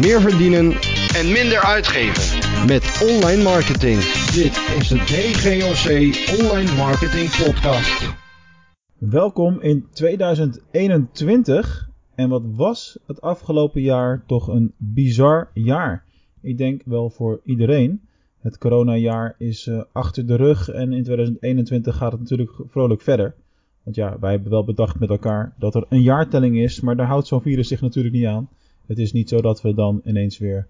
meer verdienen en minder uitgeven. met online marketing. Dit is de DGOC Online Marketing Podcast. Welkom in 2021. En wat was het afgelopen jaar toch een bizar jaar? Ik denk wel voor iedereen. Het coronajaar is uh, achter de rug en in 2021 gaat het natuurlijk vrolijk verder. Want ja, wij hebben wel bedacht met elkaar dat er een jaartelling is, maar daar houdt zo'n virus zich natuurlijk niet aan. Het is niet zo dat we dan ineens weer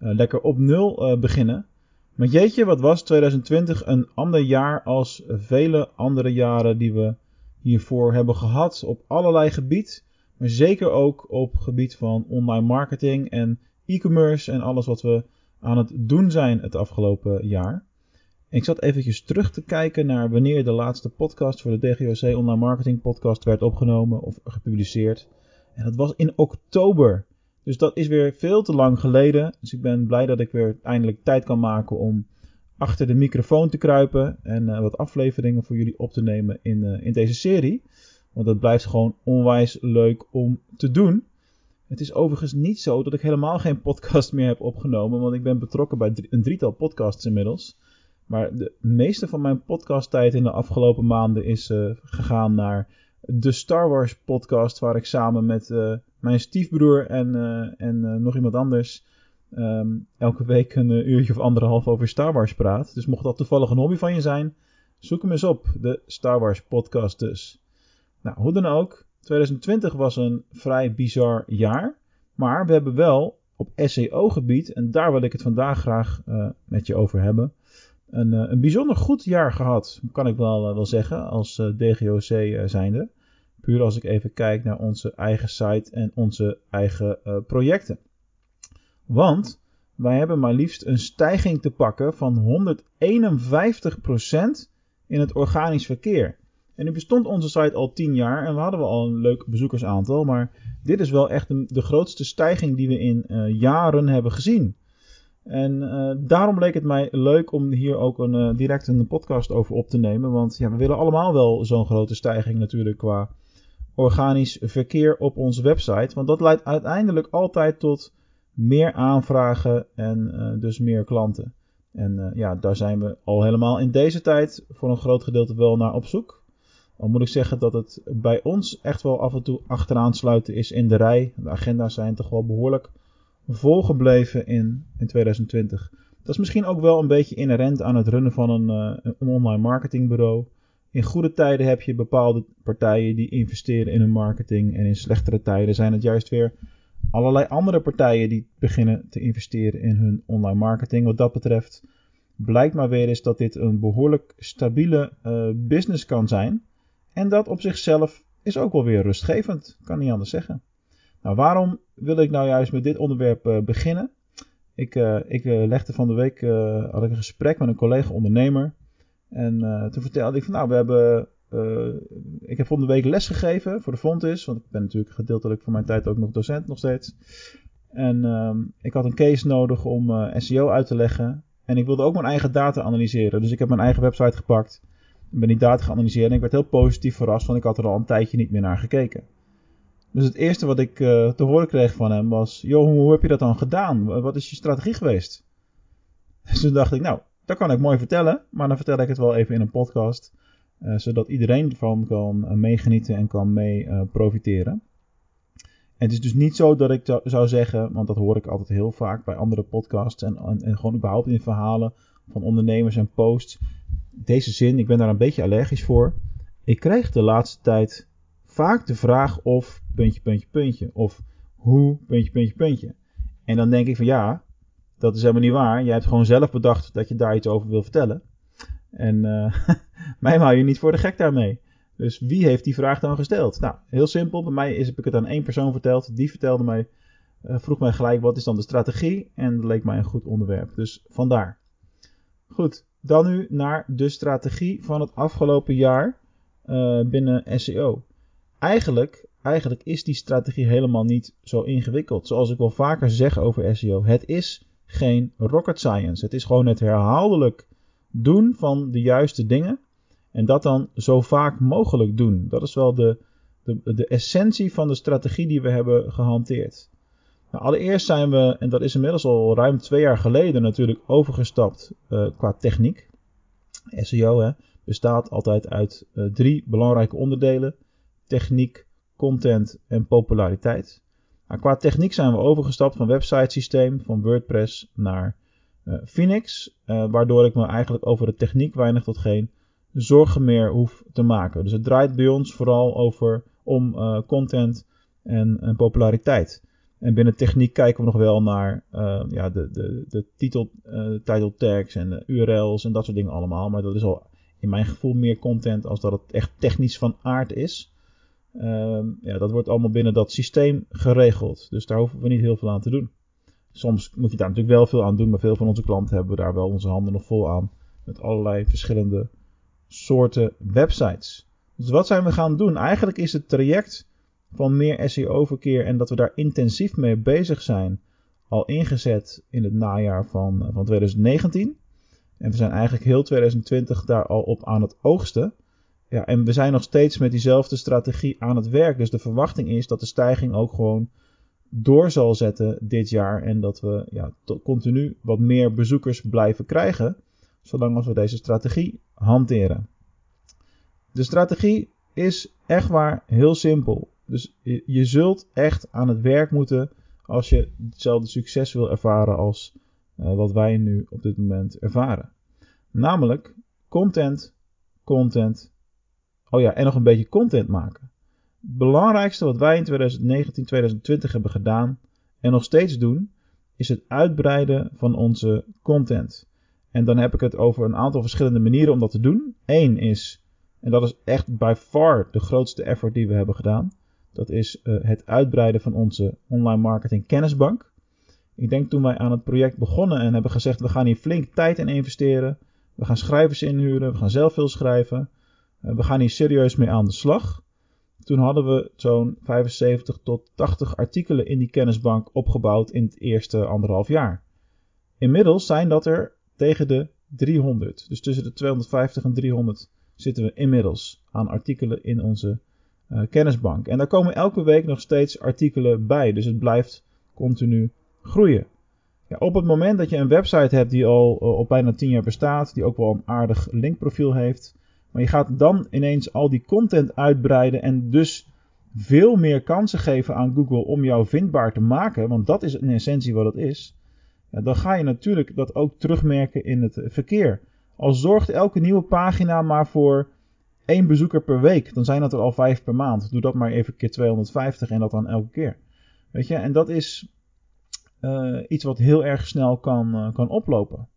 uh, lekker op nul uh, beginnen. Maar jeetje, wat was 2020 een ander jaar als vele andere jaren die we hiervoor hebben gehad op allerlei gebied. Maar zeker ook op gebied van online marketing en e-commerce en alles wat we aan het doen zijn het afgelopen jaar. Ik zat eventjes terug te kijken naar wanneer de laatste podcast voor de DGOC Online Marketing Podcast werd opgenomen of gepubliceerd. En dat was in oktober. Dus dat is weer veel te lang geleden. Dus ik ben blij dat ik weer eindelijk tijd kan maken om achter de microfoon te kruipen en uh, wat afleveringen voor jullie op te nemen in, uh, in deze serie. Want het blijft gewoon onwijs leuk om te doen. Het is overigens niet zo dat ik helemaal geen podcast meer heb opgenomen, want ik ben betrokken bij een drietal podcasts inmiddels. Maar de meeste van mijn podcasttijd in de afgelopen maanden is uh, gegaan naar de Star Wars podcast, waar ik samen met mijn stiefbroer en, uh, en nog iemand anders um, elke week een uurtje of anderhalf over Star Wars praat. Dus mocht dat toevallig een hobby van je zijn, zoek hem eens op, de Star Wars podcast dus. Nou, hoe dan ook, 2020 was een vrij bizar jaar, maar we hebben wel op SEO-gebied, en daar wil ik het vandaag graag met je over hebben, een, een bijzonder goed jaar gehad, kan ik wel, wel zeggen, als DGOC zijnde. Puur als ik even kijk naar onze eigen site en onze eigen uh, projecten. Want wij hebben maar liefst een stijging te pakken van 151% in het organisch verkeer. En nu bestond onze site al 10 jaar en we hadden al een leuk bezoekersaantal. Maar dit is wel echt de, grootste stijging die we in uh, jaren hebben gezien. En uh, daarom leek het mij leuk om hier ook een, direct een podcast over op te nemen. Want ja, we willen allemaal wel zo'n grote stijging natuurlijk qua organisch verkeer op onze website. Want dat leidt uiteindelijk altijd tot meer aanvragen en uh, dus meer klanten. En uh, ja, daar zijn we al helemaal in deze tijd voor een groot gedeelte wel naar op zoek. Al moet ik zeggen dat het bij ons echt wel af en toe achteraan sluiten is in de rij. De agenda's zijn toch wel behoorlijk volgebleven in, in 2020. Dat is misschien ook wel een beetje inherent aan het runnen van een, uh, een online marketingbureau. In goede tijden heb je bepaalde partijen die investeren in hun marketing. En in slechtere tijden zijn het juist weer allerlei andere partijen die beginnen te investeren in hun online marketing. Wat dat betreft blijkt maar weer eens dat dit een behoorlijk stabiele uh, business kan zijn. En dat op zichzelf is ook wel weer rustgevend, kan niet anders zeggen. Nou, waarom wil ik nou juist met dit onderwerp uh, beginnen? Ik, uh, ik legde van de week had ik een gesprek met een collega ondernemer. En uh, toen vertelde ik van nou, we hebben. Uh, ik heb volgende week les gegeven voor de Fontis. Want ik ben natuurlijk gedeeltelijk voor mijn tijd ook nog docent nog steeds. En um, ik had een case nodig om uh, SEO uit te leggen. En ik wilde ook mijn eigen data analyseren. Dus ik heb mijn eigen website gepakt. En ben die data geanalyseerd. En ik werd heel positief verrast, want ik had er al een tijdje niet meer naar gekeken. Dus het eerste wat ik te horen kreeg van hem was: Joh, hoe heb je dat dan gedaan? Wat is je strategie geweest? Dus toen dacht ik, nou, dat kan ik mooi vertellen, maar dan vertel ik het wel even in een podcast. Uh, zodat iedereen ervan kan uh, meegenieten en kan mee uh, profiteren. En het is dus niet zo dat ik zou zeggen, want dat hoor ik altijd heel vaak bij andere podcasts en, en, en gewoon überhaupt in verhalen van ondernemers en posts. Deze zin, ik ben daar een beetje allergisch voor. Ik kreeg de laatste tijd vaak de vraag of puntje, puntje, puntje. Of hoe, puntje, puntje, puntje. En dan denk ik van ja, dat is helemaal niet waar. Jij hebt gewoon zelf bedacht dat je daar iets over wil vertellen. En uh, mij hou je niet voor de gek daarmee. Dus wie heeft die vraag dan gesteld? Nou, heel simpel. Bij mij is, heb ik het aan één persoon verteld. Die vertelde mij, uh, vroeg mij gelijk wat is dan de strategie. En dat leek mij een goed onderwerp. Dus vandaar. Goed, dan nu naar de strategie van het afgelopen jaar uh, binnen SEO. Eigenlijk, eigenlijk is die strategie helemaal niet zo ingewikkeld. Zoals ik wel vaker zeg over SEO. Het is geen rocket science. Het is gewoon het herhaaldelijk doen van de juiste dingen. En dat dan zo vaak mogelijk doen. Dat is wel de, de, de essentie van de strategie die we hebben gehanteerd. Nou, allereerst zijn we, en dat is inmiddels al ruim twee jaar geleden natuurlijk, overgestapt uh, qua techniek. SEO hè, bestaat altijd uit uh, drie belangrijke onderdelen: techniek, content en populariteit. Nou, qua techniek zijn we overgestapt van websitesysteem, van WordPress naar uh, Phoenix, waardoor ik me eigenlijk over de techniek weinig tot geen zorgen meer hoef te maken. Dus het draait bij ons vooral over om content en, en populariteit. En binnen techniek kijken we nog wel naar ja, de, de, de titel, title tags en de URL's en dat soort dingen allemaal. Maar dat is al in mijn gevoel meer content als dat het echt technisch van aard is. Uh, ja, dat wordt allemaal binnen dat systeem geregeld. Dus daar hoeven we niet heel veel aan te doen. Soms moet je daar natuurlijk wel veel aan doen, maar veel van onze klanten hebben daar wel onze handen nog vol aan. Met allerlei verschillende soorten websites. Dus wat zijn we gaan doen? Eigenlijk is het traject van meer SEO-verkeer en dat we daar intensief mee bezig zijn, al ingezet in het najaar van, van 2019. En we zijn eigenlijk heel 2020 daar al op aan het oogsten. Ja, en we zijn nog steeds met diezelfde strategie aan het werk. Dus de verwachting is dat de stijging ook gewoon door zal zetten dit jaar. En dat we ja, continu wat meer bezoekers blijven krijgen. Zolang als we deze strategie hanteren. De strategie is echt waar heel simpel. Dus je, zult echt aan het werk moeten als je hetzelfde succes wil ervaren als uh, wat wij nu op dit moment ervaren. Namelijk content, content. Oh ja, en nog een beetje content maken. Het belangrijkste wat wij in 2019, 2020 hebben gedaan en nog steeds doen, is het uitbreiden van onze content. En dan heb ik het over een aantal verschillende manieren om dat te doen. Eén is, en dat is echt by far de grootste effort die we hebben gedaan, dat is uh, het uitbreiden van onze online marketing kennisbank. Ik denk toen wij aan het project begonnen en hebben gezegd we gaan hier flink tijd in investeren. We gaan schrijvers inhuren, we gaan zelf veel schrijven. Uh, we gaan hier serieus mee aan de slag. Toen hadden we zo'n 75 tot 80 artikelen in die kennisbank opgebouwd in het eerste anderhalf jaar. Inmiddels zijn dat er tegen de 300. Dus tussen de 250 en 300 zitten we inmiddels aan artikelen in onze uh, kennisbank. En daar komen elke week nog steeds artikelen bij. Dus het blijft continu groeien. Ja, op het moment dat je een website hebt die al uh, op bijna 10 jaar bestaat, die ook wel een aardig linkprofiel heeft, maar je gaat dan ineens al die content uitbreiden en dus veel meer kansen geven aan Google om jou vindbaar te maken, want dat is in essentie wat het is, dan ga je natuurlijk dat ook terugmerken in het verkeer. Al zorgt elke nieuwe pagina maar voor één bezoeker per week, dan zijn dat er al vijf per maand. Doe dat maar even keer 250 en dat dan elke keer. Weet je, en dat is uh, iets wat heel erg snel kan, uh, kan oplopen.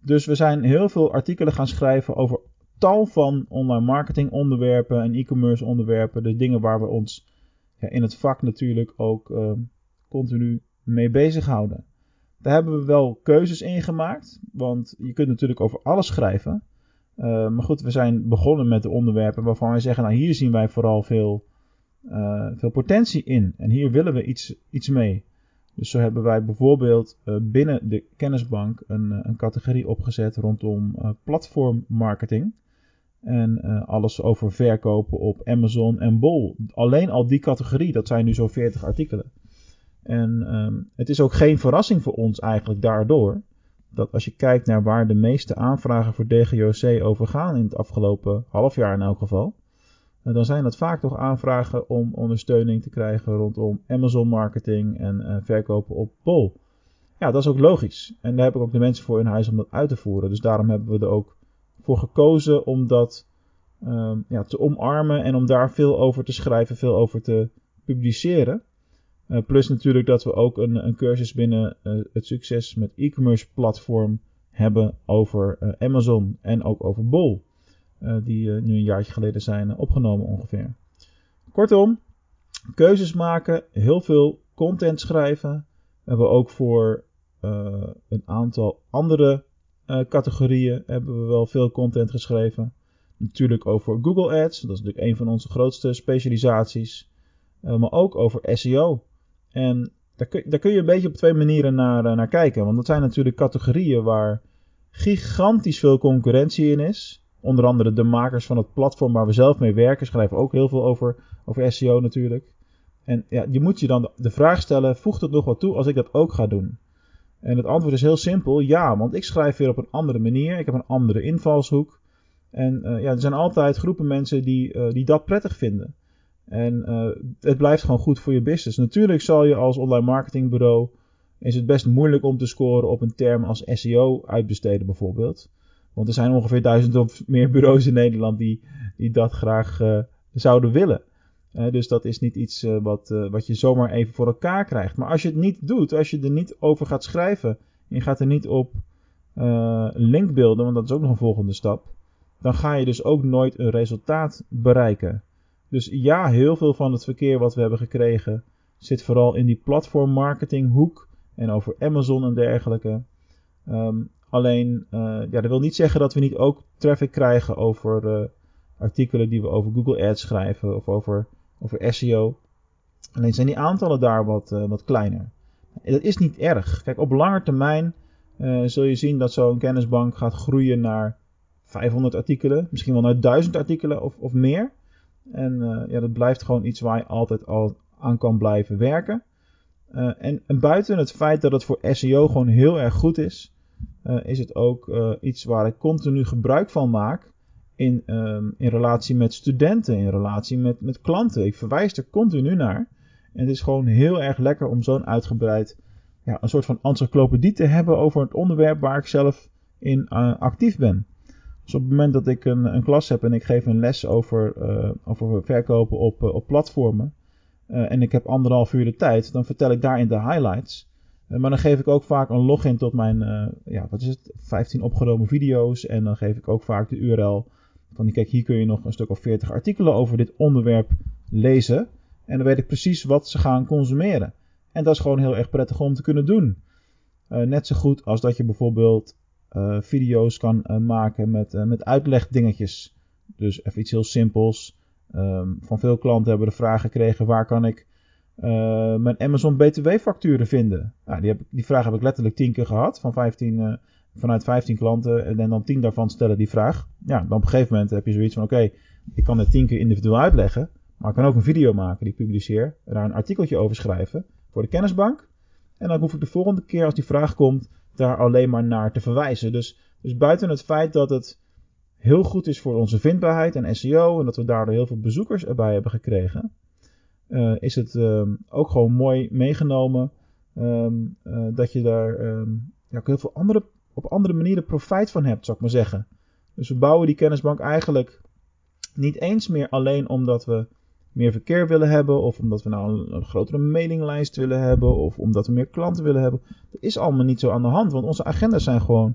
Dus we zijn heel veel artikelen gaan schrijven over tal van online marketing onderwerpen en e-commerce onderwerpen. De dingen waar we ons ja, in het vak natuurlijk ook uh, continu mee bezighouden. Daar hebben we wel keuzes in gemaakt, want je kunt natuurlijk over alles schrijven. Uh, maar goed, we zijn begonnen met de onderwerpen waarvan wij zeggen, nou hier zien wij vooral veel, uh, veel potentie in. En hier willen we iets, iets mee. Dus zo hebben wij bijvoorbeeld uh, binnen de kennisbank een, een categorie opgezet rondom platformmarketing. En alles over verkopen op Amazon en Bol. Alleen al die categorie, dat zijn nu zo'n 40 artikelen. En um, het is ook geen verrassing voor ons eigenlijk daardoor dat als je kijkt naar waar de meeste aanvragen voor DGOC over gaan in het afgelopen half jaar in elk geval, eh, dan zijn dat vaak toch aanvragen om ondersteuning te krijgen rondom Amazon marketing en uh, verkopen op Bol. Ja, dat is ook logisch. En daar heb ik ook de mensen voor in huis om dat uit te voeren. Dus daarom hebben we er ook voor gekozen om dat um, ja, te omarmen en om daar veel over te schrijven, veel over te publiceren. Uh, plus natuurlijk dat we ook een, een cursus binnen uh, het succes met e-commerce platform hebben over uh, Amazon en ook over Bol. die nu een jaartje geleden zijn opgenomen ongeveer. Kortom, keuzes maken, heel veel content schrijven. We hebben ook voor een aantal andere categorieën hebben we wel veel content geschreven. Natuurlijk over Google Ads, dat is natuurlijk een van onze grootste specialisaties. maar ook over SEO. En daar kun, daar kun je een beetje op twee manieren naar, eh, naar kijken. Want dat zijn natuurlijk categorieën waar gigantisch veel concurrentie in is. Onder andere de makers van het platform waar we zelf mee werken schrijven ook heel veel over, over SEO natuurlijk. En ja, je moet je dan de vraag stellen, voegt het nog wat toe als ik dat ook ga doen? En het antwoord is heel simpel, ja, want ik schrijf weer op een andere manier. Ik heb een andere invalshoek. En uh, ja, er zijn altijd groepen mensen die, uh, die dat prettig vinden. En uh, het blijft gewoon goed voor je business. Natuurlijk zal je als online marketingbureau is het best moeilijk om te scoren op een term als SEO uitbesteden bijvoorbeeld. Want er zijn ongeveer duizend of meer bureaus in Nederland die, die dat graag zouden willen. Dus dat is niet iets uh, wat, wat je zomaar even voor elkaar krijgt. Maar als je het niet doet, als je er niet over gaat schrijven, je gaat er niet op link beelden, want dat is ook nog een volgende stap, dan ga je dus ook nooit een resultaat bereiken. Dus ja, heel veel van het verkeer wat we hebben gekregen zit vooral in die platform marketing hoek en over Amazon en dergelijke. Um, alleen, ja, dat wil niet zeggen dat we niet ook traffic krijgen over artikelen die we over Google Ads schrijven of over, over SEO. Alleen zijn die aantallen daar wat, uh, wat kleiner. Dat is niet erg. Kijk, op lange termijn zul je zien dat zo'n kennisbank gaat groeien naar 500 artikelen, misschien wel naar 1000 artikelen of, of meer. En uh, ja, dat blijft gewoon iets waar je altijd al aan kan blijven werken. En, en, buiten het feit dat het voor SEO gewoon heel erg goed is, is het ook iets waar ik continu gebruik van maak in, um, in relatie met studenten, in relatie met, met klanten. Ik verwijs er continu naar. En het is gewoon heel erg lekker om zo'n uitgebreid, ja, een soort van encyclopedie te hebben over het onderwerp waar ik zelf in actief ben. Dus op het moment dat ik een, een klas heb en ik geef een les over, uh, over verkopen op, uh, op platformen. En ik heb anderhalf uur de tijd, dan vertel ik daarin de highlights. maar dan geef ik ook vaak een login tot mijn, ja, wat is het, 15 opgenomen video's. En dan geef ik ook vaak de URL van, kijk, hier kun je nog een stuk of 40 artikelen over dit onderwerp lezen. En dan weet ik precies wat ze gaan consumeren. En dat is gewoon heel erg prettig om te kunnen doen. net zo goed als dat je bijvoorbeeld uh, video's kan uh, maken met, met uitlegdingetjes. Dus even iets heel simpels. Um, van veel klanten hebben we de vraag gekregen: waar kan ik mijn Amazon BTW-facturen vinden? Nou, die, heb, die vraag heb ik letterlijk 10 keer gehad. Van 15, vanuit 15 klanten. En dan 10 daarvan stellen die vraag. Ja, dan op een gegeven moment heb je zoiets van: oké, ik kan het 10 keer individueel uitleggen. Maar ik kan ook een video maken die ik publiceer. Daar een artikeltje over schrijven voor de kennisbank. En dan hoef ik de volgende keer als die vraag komt daar alleen maar naar te verwijzen. Dus, dus buiten het feit dat het heel goed is voor onze vindbaarheid en SEO en dat we daardoor heel veel bezoekers erbij hebben gekregen, uh, is het um, ook gewoon mooi meegenomen um, uh, dat je daar um, ja, heel veel andere, op andere manieren profijt van hebt, zou ik maar zeggen. Dus we bouwen die kennisbank eigenlijk niet eens meer alleen omdat we meer verkeer willen hebben, of omdat we nou een, grotere mailinglijst willen hebben, of omdat we meer klanten willen hebben. Dat is allemaal niet zo aan de hand, want onze agendas zijn gewoon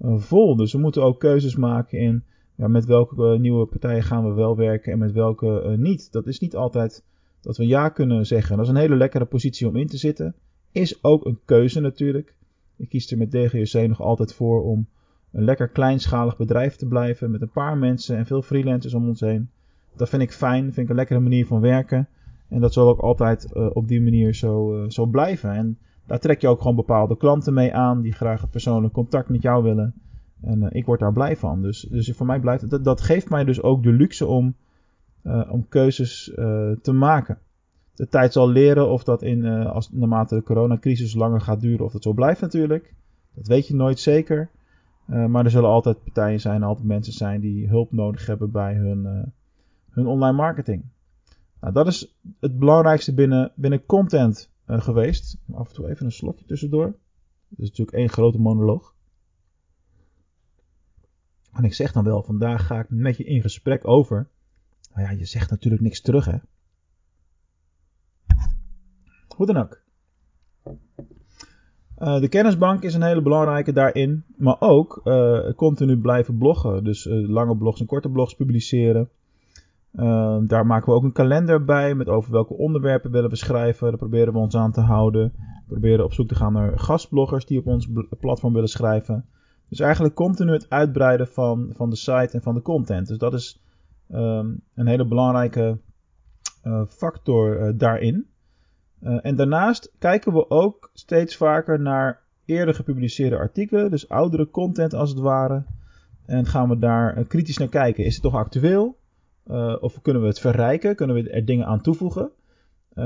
uh, vol. Dus we moeten ook keuzes maken in ja, met welke uh, nieuwe partijen gaan we wel werken en met welke uh, niet. Dat is niet altijd dat we ja kunnen zeggen. Dat is een hele lekkere positie om in te zitten. Is ook een keuze natuurlijk. Ik kies er met DGOC nog altijd voor om een lekker kleinschalig bedrijf te blijven met een paar mensen en veel freelancers om ons heen. Dat vind ik fijn, vind ik een lekkere manier van werken. En dat zal ook altijd uh, op die manier zo, uh, zo blijven. En daar trek je ook gewoon bepaalde klanten mee aan die graag het persoonlijk contact met jou willen. En uh, ik word daar blij van. Dus, dus voor mij blijft dat, dat geeft mij dus ook de luxe om, om keuzes te maken. De tijd zal leren of dat in, als, naarmate de coronacrisis langer gaat duren, of dat zo blijft natuurlijk. Dat weet je nooit zeker. maar er zullen altijd partijen zijn, altijd mensen zijn die hulp nodig hebben bij hun hun online marketing. Nou, dat is het belangrijkste binnen, binnen content uh, geweest. Af en toe even een slokje tussendoor. Dat is natuurlijk één grote monoloog. En ik zeg dan wel, vandaag ga ik met je in gesprek over. Nou ja, je zegt natuurlijk niks terug, hè. Hoe dan ook. Uh, de kennisbank is een hele belangrijke daarin. Maar ook uh, continu blijven bloggen. Dus lange blogs en korte blogs publiceren. Daar maken we ook een kalender bij met over welke onderwerpen willen we schrijven. Daar proberen we ons aan te houden. We proberen op zoek te gaan naar gastbloggers die op ons platform willen schrijven. Dus eigenlijk continu het uitbreiden van, van de site en van de content. Dus dat is um, een hele belangrijke factor daarin. Uh, en daarnaast kijken we ook steeds vaker naar eerder gepubliceerde artikelen, dus oudere content als het ware. En gaan we daar kritisch naar kijken. Is het toch actueel? Uh, of kunnen we het verrijken? Kunnen we er dingen aan toevoegen?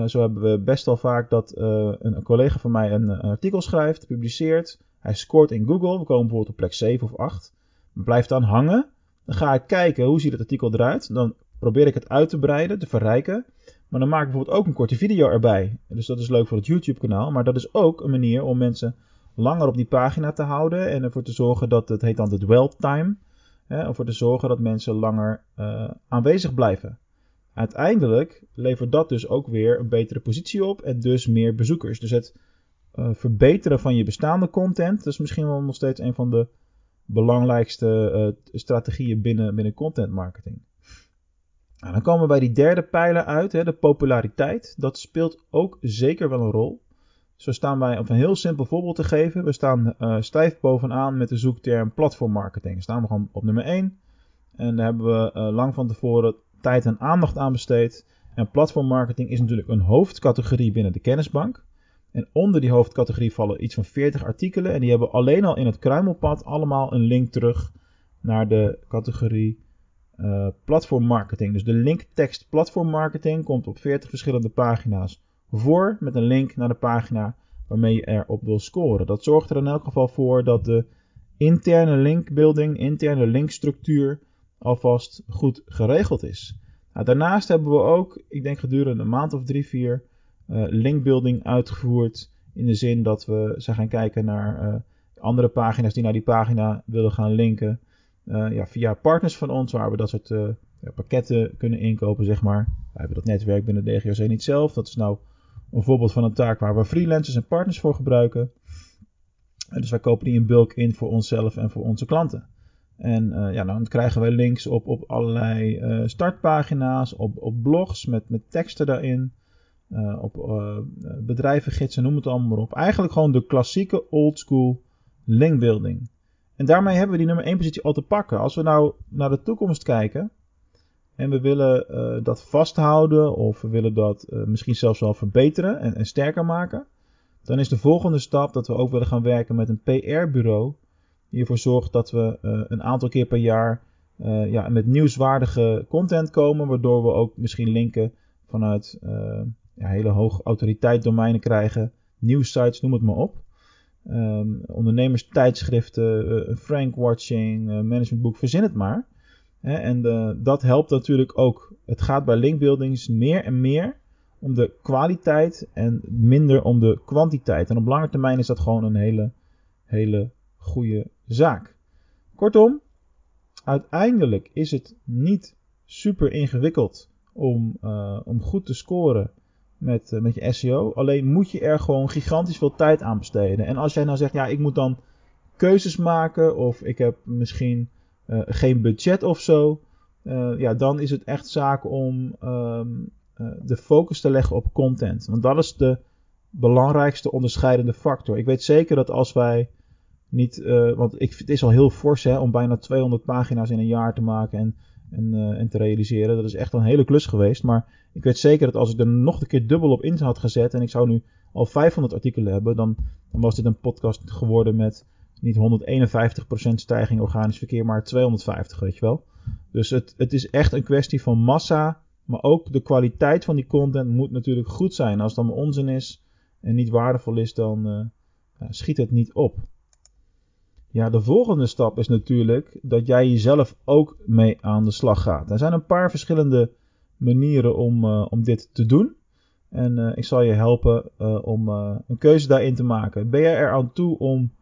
Zo hebben we best wel vaak dat een, collega van mij een, een, artikel schrijft, publiceert. Hij scoort in Google. We komen bijvoorbeeld op plek 7 of 8. Blijft dan hangen. Dan ga ik kijken hoe ziet het artikel eruit. Dan probeer ik het uit te breiden, te verrijken. Maar dan maak ik bijvoorbeeld ook een korte video erbij. Dus dat is leuk voor het YouTube kanaal. Maar dat is ook een manier om mensen langer op die pagina te houden. En ervoor te zorgen dat het heet dan de dwell time. Hè, ervoor te zorgen dat mensen langer uh, aanwezig blijven. Uiteindelijk levert dat dus ook weer een betere positie op en dus meer bezoekers. Dus het uh, verbeteren van je bestaande content, dat is misschien wel nog steeds een van de belangrijkste uh, strategieën binnen, binnen content marketing. Nou, dan komen we bij die derde pijler uit, hè, de populariteit. Dat speelt ook zeker wel een rol. Zo staan wij, om een heel simpel voorbeeld te geven, we staan uh, stijf bovenaan met de zoekterm platformmarketing. Daar staan we gewoon op nummer 1. En daar hebben we uh, lang van tevoren tijd en aandacht aan besteed. En platformmarketing is natuurlijk een hoofdcategorie binnen de kennisbank. En onder die hoofdcategorie vallen iets van 40 artikelen. En die hebben alleen al in het kruimelpad allemaal een link terug naar de categorie uh, platformmarketing. Dus de linktekst platformmarketing komt op 40 verschillende pagina's voor met een link naar de pagina waarmee je erop wil scoren. Dat zorgt er in elk geval voor dat de interne linkbuilding, interne linkstructuur alvast goed geregeld is. Nou, daarnaast hebben we ook, ik denk gedurende een maand of drie, vier, uh, linkbuilding uitgevoerd. In de zin dat we zijn gaan kijken naar uh, andere pagina's die naar die pagina willen gaan linken. Uh, ja, via partners van ons, waar we dat soort ja, pakketten kunnen inkopen, zeg maar. Wij hebben dat netwerk binnen DGOC niet zelf. Dat is nou een voorbeeld van een taak waar we freelancers en partners voor gebruiken. En dus wij kopen die in bulk in voor onszelf en voor onze klanten. En uh, ja, dan krijgen wij links op, op allerlei startpagina's, op, op blogs met, met teksten daarin, uh, op bedrijvengidsen, noem het allemaal maar op. Eigenlijk gewoon de klassieke oldschool linkbuilding. En daarmee hebben we die nummer 1 positie al te pakken. Als we nou naar de toekomst kijken en we willen dat vasthouden of we willen dat misschien zelfs wel verbeteren en, en sterker maken, dan is de volgende stap dat we ook willen gaan werken met een PR-bureau die ervoor zorgt dat we uh, een aantal keer per jaar ja, met nieuwswaardige content komen, waardoor we ook misschien linken vanuit ja, hele hoge autoriteit domeinen krijgen, nieuwsites, noem het maar op. Um, ondernemerstijdschriften, Frank Watching, managementboek, verzin het maar. En dat helpt natuurlijk ook. Het gaat bij linkbuildings meer en meer om de kwaliteit en minder om de kwantiteit. En op lange termijn is dat gewoon een hele, hele goede zaak. Kortom, uiteindelijk is het niet super ingewikkeld om, om goed te scoren met, uh, met je SEO. Alleen moet je er gewoon gigantisch veel tijd aan besteden. En als jij nou zegt, ja, ik moet dan keuzes maken of ik heb misschien uh, geen budget of zo. ja, dan is het echt zaak om um, de focus te leggen op content. Want dat is de belangrijkste onderscheidende factor. Ik weet zeker dat als wij niet, want ik, het is al heel fors hè, om bijna 200 pagina's in een jaar te maken en, en, uh, en te realiseren. Dat is echt een hele klus geweest. Maar ik weet zeker dat als ik er nog een keer dubbel op in had gezet en ik zou nu al 500 artikelen hebben, dan, dan was dit een podcast geworden met niet 151% stijging organisch verkeer, maar 250, weet je wel. Dus het, het is echt een kwestie van massa, maar ook de kwaliteit van die content moet natuurlijk goed zijn. Als het dan onzin is en niet waardevol is, dan uh, schiet het niet op. Ja, de volgende stap is natuurlijk dat jij jezelf ook mee aan de slag gaat. Er zijn een paar verschillende manieren om, uh, om dit te doen. En uh, ik zal je helpen uh, om een keuze daarin te maken. Ben jij er aan toe om,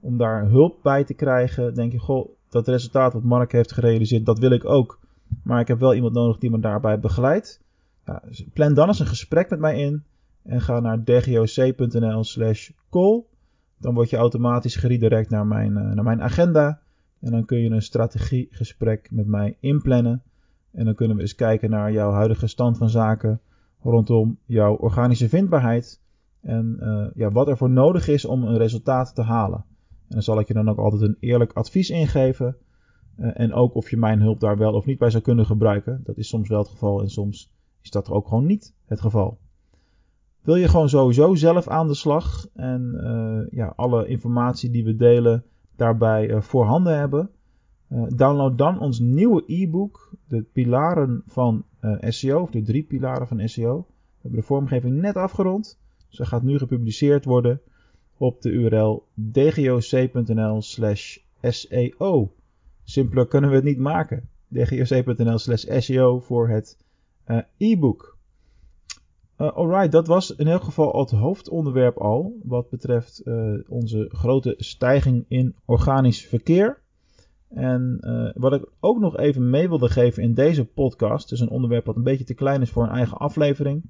om daar hulp bij te krijgen? Denk je, goh, dat resultaat wat Mark heeft gerealiseerd, dat wil ik ook. Maar ik heb wel iemand nodig die me daarbij begeleidt. Ja, dus plan dan eens een gesprek met mij in. En ga naar dgoc.nl slash call. Dan word je automatisch geredirect naar mijn, uh, naar mijn agenda. En dan kun je een strategiegesprek met mij inplannen. En dan kunnen we eens kijken naar jouw huidige stand van zaken rondom jouw organische vindbaarheid. En uh, ja, wat er voor nodig is om een resultaat te halen. En dan zal ik je dan ook altijd een eerlijk advies ingeven. Uh, en ook of je mijn hulp daar wel of niet bij zou kunnen gebruiken. Dat is soms wel het geval en soms is dat ook gewoon niet het geval. Wil je gewoon sowieso zelf aan de slag en uh, ja, alle informatie die we delen daarbij uh, voorhanden hebben? Uh, download dan ons nieuwe e-book, de pilaren van SEO, of de drie pilaren van SEO. hebben de vormgeving net afgerond. Ze gaat nu gepubliceerd worden op de URL dgoc.nl slash SEO. Simpeler kunnen we het niet maken. dgoc.nl slash SEO voor het e-book. Uh, alright, dat was in elk geval het hoofdonderwerp al. Wat betreft uh, onze grote stijging in organisch verkeer. En uh, wat ik ook nog even mee wilde geven in deze podcast. is een onderwerp wat een beetje te klein is voor een eigen aflevering.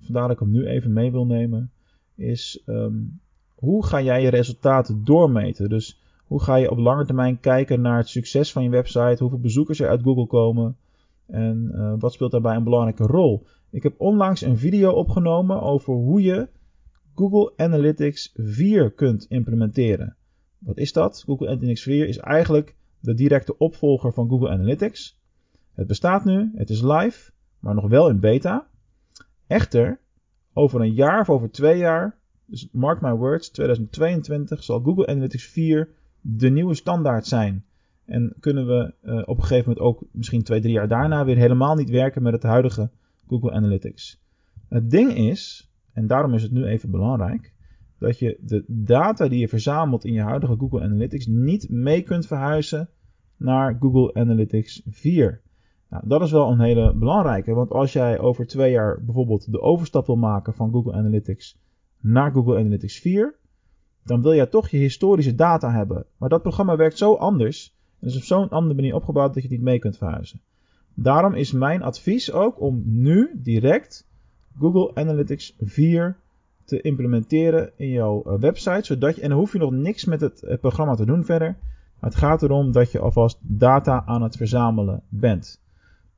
Vandaar dat ik hem nu even mee wil nemen. Is um, hoe ga jij je resultaten doormeten? Dus hoe ga je op lange termijn kijken naar het succes van je website? Hoeveel bezoekers er uit Google komen? En uh, wat speelt daarbij een belangrijke rol? Ik heb onlangs een video opgenomen over hoe je Google Analytics 4 kunt implementeren. Wat is dat? Google Analytics 4 is eigenlijk de directe opvolger van Google Analytics. Het bestaat nu, het is live, maar nog wel in beta. Echter, over een jaar of over twee jaar, dus mark my words, 2022 zal Google Analytics 4 de nieuwe standaard zijn. En kunnen we uh, op een gegeven moment ook misschien twee, drie jaar daarna weer helemaal niet werken met het huidige Google Analytics. Het ding is, en daarom is het nu even belangrijk, dat je de data die je verzamelt in je huidige Google Analytics niet mee kunt verhuizen naar Google Analytics 4. Nou, dat is wel een hele belangrijke, want als jij over twee jaar bijvoorbeeld de overstap wil maken van Google Analytics naar Google Analytics 4, dan wil jij toch je historische data hebben. Maar dat programma werkt zo anders en is op zo'n andere manier opgebouwd dat je het niet mee kunt verhuizen. Daarom is mijn advies ook om nu direct Google Analytics 4 te implementeren in jouw website, zodat je, en dan hoef je nog niks met het, het programma te doen verder. Het gaat erom dat je alvast data aan het verzamelen bent.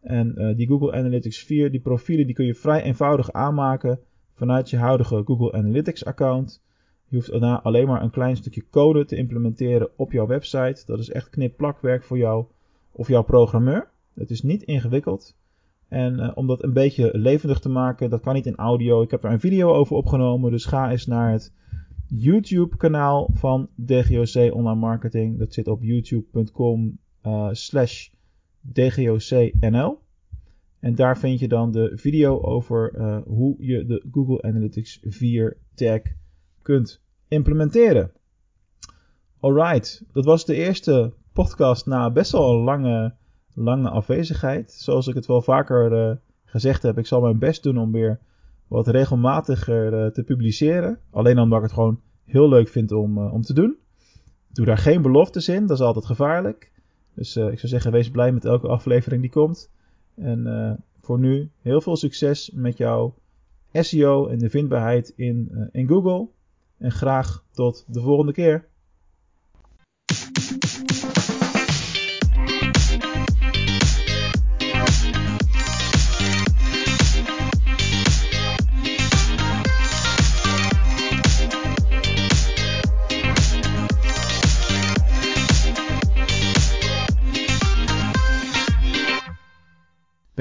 En uh, die Google Analytics 4, die profielen, die kun je vrij eenvoudig aanmaken vanuit je huidige Google Analytics account. Je hoeft daarna alleen maar een klein stukje code te implementeren op jouw website. Dat is echt knip-plakwerk voor jou of jouw programmeur. Het is niet ingewikkeld. En uh, om dat een beetje levendig te maken, dat kan niet in audio. Ik heb er een video over opgenomen, dus ga eens naar het YouTube kanaal van DGOC Online Marketing. Dat zit op youtube.com uh, slash DGOCNL. En daar vind je dan de video over uh, hoe je de Google Analytics 4 tag kunt implementeren. Alright, dat was de eerste podcast na best wel een lange, lange afwezigheid. Zoals ik het wel vaker uh, gezegd heb, ik zal mijn best doen om weer wat regelmatiger uh, te publiceren. Alleen omdat ik het gewoon heel leuk vind om, uh, om te doen. Doe daar geen beloftes in, dat is altijd gevaarlijk. Dus ik zou zeggen, wees blij met elke aflevering die komt. En voor nu heel veel succes met jouw SEO en de vindbaarheid in, in Google. En graag tot de volgende keer.